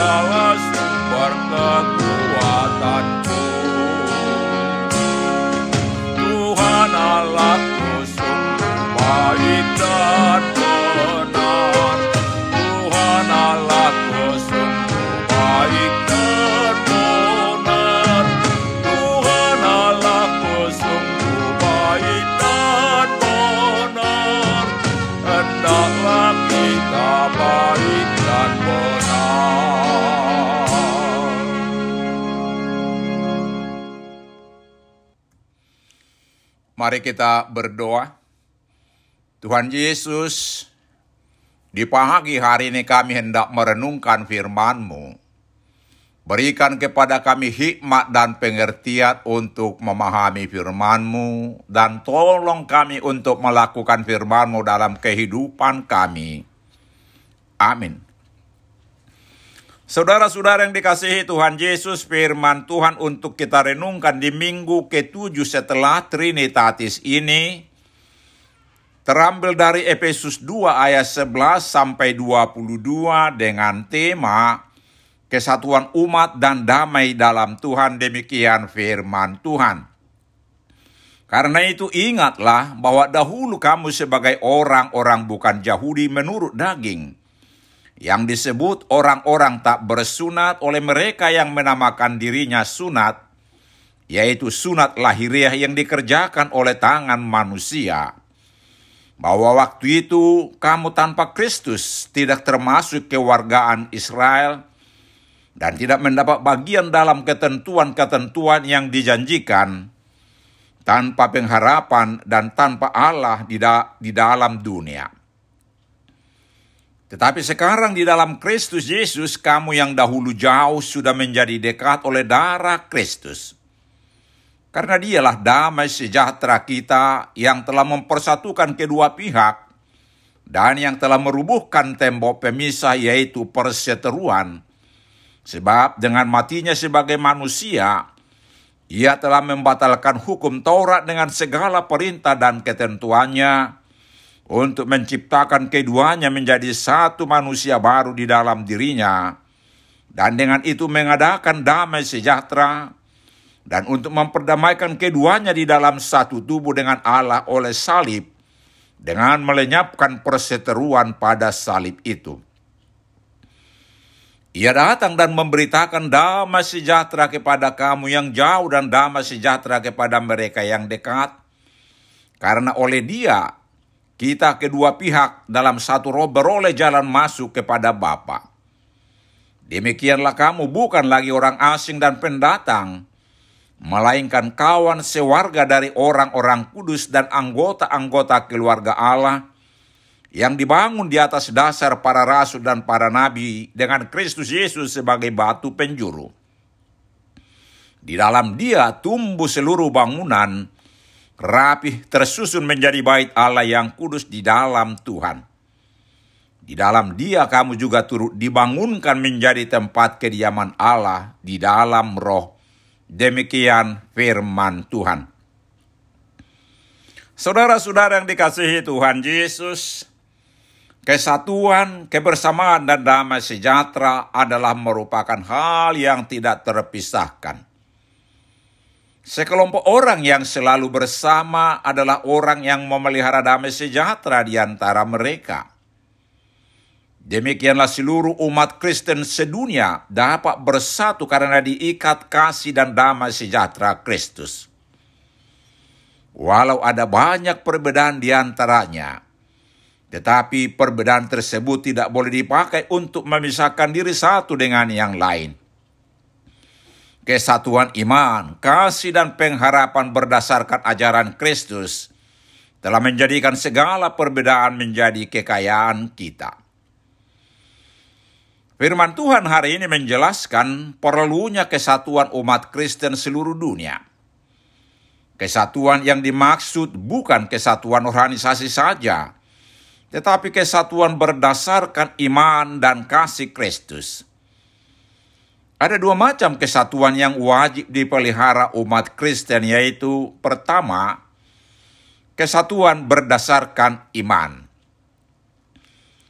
dialah Mari kita berdoa. Tuhan Yesus, di pagi hari ini kami hendak merenungkan firman-Mu. Berikan kepada kami hikmat dan pengertian untuk memahami firman-Mu, dan tolong kami untuk melakukan firman-Mu dalam kehidupan kami. Amin. Saudara-saudara yang dikasihi Tuhan Yesus, firman Tuhan untuk kita renungkan di minggu ketujuh setelah Trinitatis ini, terambil dari Efesus 2 ayat 11 sampai 22 dengan tema kesatuan umat dan damai dalam Tuhan demikian firman Tuhan. Karena itu ingatlah bahwa dahulu kamu sebagai orang-orang bukan Yahudi menurut daging, yang disebut orang-orang tak bersunat oleh mereka yang menamakan dirinya sunat, yaitu sunat lahiriah yang dikerjakan oleh tangan manusia. Bahwa waktu itu kamu tanpa Kristus tidak termasuk kewargaan Israel dan tidak mendapat bagian dalam ketentuan-ketentuan yang dijanjikan tanpa pengharapan dan tanpa Allah di, da di dalam dunia. Tetapi sekarang di dalam Kristus Yesus, kamu yang dahulu jauh sudah menjadi dekat oleh darah Kristus. Karena dialah damai sejahtera kita yang telah mempersatukan kedua pihak dan yang telah merubuhkan tembok pemisah yaitu perseteruan. Sebab dengan matinya sebagai manusia, ia telah membatalkan hukum Taurat dengan segala perintah dan ketentuannya, untuk menciptakan keduanya menjadi satu manusia baru di dalam dirinya, dan dengan itu mengadakan damai sejahtera, dan untuk memperdamaikan keduanya di dalam satu tubuh dengan Allah oleh salib, dengan melenyapkan perseteruan pada salib itu. Ia datang dan memberitakan damai sejahtera kepada kamu yang jauh dan damai sejahtera kepada mereka yang dekat, karena oleh dia kita kedua pihak dalam satu roh beroleh jalan masuk kepada Bapa. Demikianlah kamu bukan lagi orang asing dan pendatang, melainkan kawan sewarga dari orang-orang kudus dan anggota-anggota keluarga Allah yang dibangun di atas dasar para rasul dan para nabi dengan Kristus Yesus sebagai batu penjuru. Di dalam dia tumbuh seluruh bangunan, rapih tersusun menjadi bait Allah yang kudus di dalam Tuhan. Di dalam dia kamu juga turut dibangunkan menjadi tempat kediaman Allah di dalam roh. Demikian firman Tuhan. Saudara-saudara yang dikasihi Tuhan Yesus, kesatuan, kebersamaan, dan damai sejahtera adalah merupakan hal yang tidak terpisahkan. Sekelompok orang yang selalu bersama adalah orang yang memelihara damai sejahtera di antara mereka. Demikianlah seluruh umat Kristen sedunia dapat bersatu karena diikat kasih dan damai sejahtera Kristus. Walau ada banyak perbedaan di antaranya, tetapi perbedaan tersebut tidak boleh dipakai untuk memisahkan diri satu dengan yang lain. Kesatuan iman, kasih dan pengharapan berdasarkan ajaran Kristus telah menjadikan segala perbedaan menjadi kekayaan kita. Firman Tuhan hari ini menjelaskan perlunya kesatuan umat Kristen seluruh dunia. Kesatuan yang dimaksud bukan kesatuan organisasi saja, tetapi kesatuan berdasarkan iman dan kasih Kristus. Ada dua macam kesatuan yang wajib dipelihara umat Kristen, yaitu pertama, kesatuan berdasarkan iman.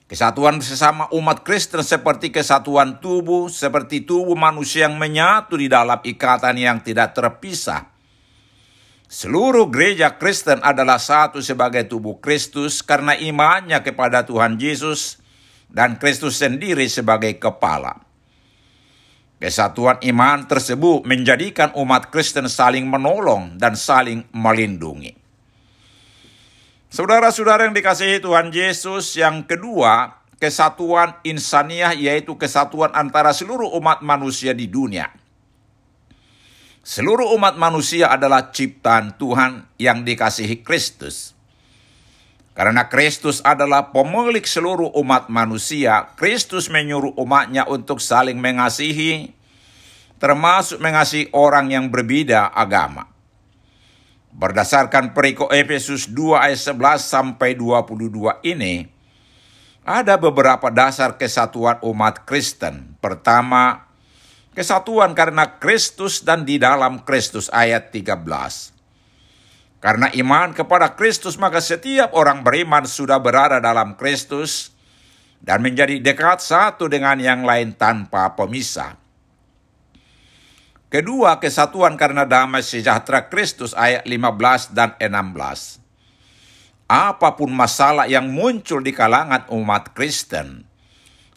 Kesatuan sesama umat Kristen seperti kesatuan tubuh, seperti tubuh manusia yang menyatu di dalam ikatan yang tidak terpisah Seluruh gereja Kristen adalah satu sebagai tubuh Kristus karena imannya kepada Tuhan Yesus dan Kristus sendiri sebagai kepala. Kesatuan iman tersebut menjadikan umat Kristen saling menolong dan saling melindungi. Saudara-saudara yang dikasihi Tuhan Yesus, yang kedua, kesatuan insaniah yaitu kesatuan antara seluruh umat manusia di dunia. Seluruh umat manusia adalah ciptaan Tuhan yang dikasihi Kristus. Karena Kristus adalah pemilik seluruh umat manusia, Kristus menyuruh umatnya untuk saling mengasihi, termasuk mengasihi orang yang berbeda agama. Berdasarkan perikop Efesus 2 ayat 11 sampai 22 ini, ada beberapa dasar kesatuan umat Kristen. Pertama, Kesatuan karena Kristus dan di dalam Kristus ayat 13. Karena iman kepada Kristus maka setiap orang beriman sudah berada dalam Kristus dan menjadi dekat satu dengan yang lain tanpa pemisah. Kedua, kesatuan karena damai sejahtera Kristus ayat 15 dan 16. Apa pun masalah yang muncul di kalangan umat Kristen,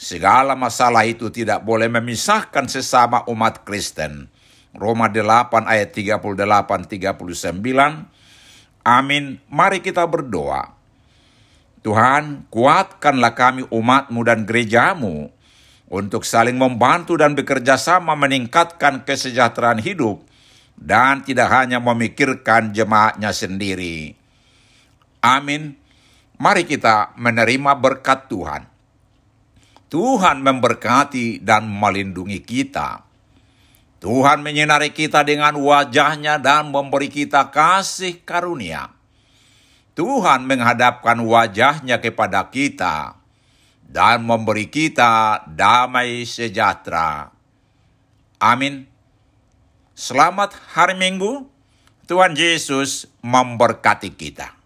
Segala masalah itu tidak boleh memisahkan sesama umat Kristen. Roma 8 ayat 38 39. Amin. Mari kita berdoa. Tuhan, kuatkanlah kami umatmu dan gerejamu untuk saling membantu dan bekerja sama meningkatkan kesejahteraan hidup dan tidak hanya memikirkan jemaatnya sendiri. Amin. Mari kita menerima berkat Tuhan. Tuhan memberkati dan melindungi kita. Tuhan menyinari kita dengan wajahnya dan memberi kita kasih karunia. Tuhan menghadapkan wajahnya kepada kita dan memberi kita damai sejahtera. Amin. Selamat hari Minggu. Tuhan Yesus memberkati kita.